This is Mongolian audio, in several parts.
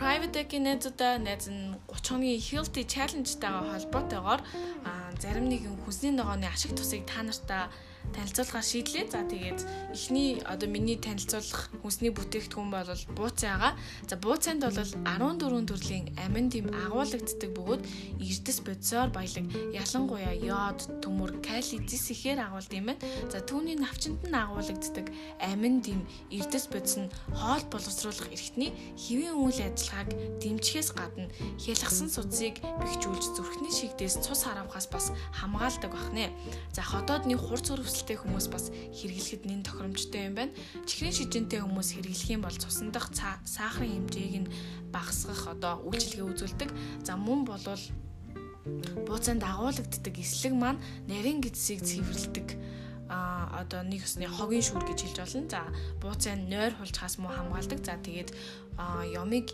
Deck-ийн найзуудаа найз нь 30 хоногийн Healthy Challenge-тайгаа холбоотойгоор зарим нэгэн хүнсний ногооны ашиг тусыг та нартаа танилцуулахаар шийдлээ. За тэгээд эхний одоо миний танилцуулах хүнсний бүтээгдэхүүн бол бууцайгаа. За бууцайнд бол 14 төрлийн амин дэм агуулгаддаг бөгөөд эрдэс бодисоор баялаг ялангуяа йод, төмөр, кали, зис ихээр агуулд юм байна. За түүний навчинд нь агуулгаддаг амин дэм эрдэс бодис нь хоол боловсруулах эрхтний хэвийн үйл ажиллагааг дэмжихээс гадна хялгсан судсыг бэхжүүлж зүрхний шигдээс цус харавхаас бас хамгаалдаг бахнэ. За хотоодны хурц өрөвсөл хүсэлтэй хүмүүс бас хэрэглэхэд нэн тохиромжтой юм байна. Чихрийн шижинтэй хүмүүс хэрэглэх юм бол цусан дах сахарын хэмжээг нь багасгах одоо үйлчилгээ үзүүлдэг. За мөн болвол бууцаанд агуулгаддаг эслэг маань нарийн гидсийг цэвэрлдэг а одоо нэг усны хогийн шүүр гэж хэлж болно. За бууцаа нойр хулцгаас муу хамгаалдаг. За тэгээд ямыг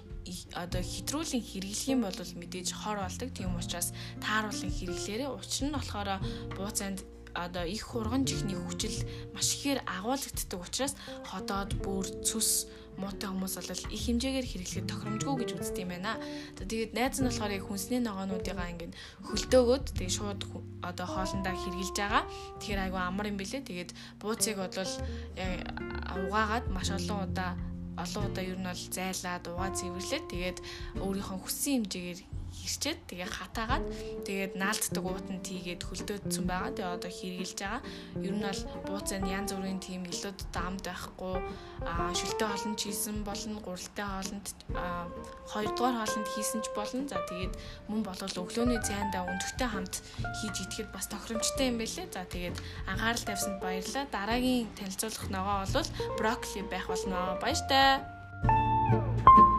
одоо хэтрүүлэн хэрэглэх юм бол мэдээж хор болдог. Тийм учраас тааруулан хэрэглээрээ учир нь болохоор бууцаанд одоо их хурган чихний хүчил маш ихээр агуулгддаг учраас ходоод бүр цүс муутай хүмүүс бол их хэмжээгээр хэрэглэхэд тохиромжгүй гэж үздэг юм байна. Тэгээд найз нь болохоор яг хүнсний ногоонуудыгаа ингээд хөлдөөгөөд тэгээд шууд одоо хоолндоо хэрглэж байгаа. Тэгэхээр айгу амар юм бэлээ. Тэгээд бууцыг бол угаагаад маш олон удаа олон удаа ер нь бол зайлаад угаа цэвэрлээд тэгээд өөрийнхөө хүссэн хэмжээгээр ирчээд тэгээ хатаагаад тэгээд наалддаг уутанд тийгээд хөлдөөдсөн байгаа. Тэгээ одоо хэрэгжилж байгаа. Ер нь бол бууцаа нь янз бүрийн тийм илүүд дамд байхгүй аа шүлтэй хоолнд хийсэн болно, гуралтай хоолнд хоёрдугаар хоолнд хийсэн ч болно. За тэгээд мөн болвол өглөөний цайндаа өндөртэй хамт хийж идэхэд бас тохиромжтой юм байлээ. За тэгээд анхаарал тавьсанд баярлалаа. Дараагийн танилцуулах ногоо бол брокколи байх болно. Баяр таа.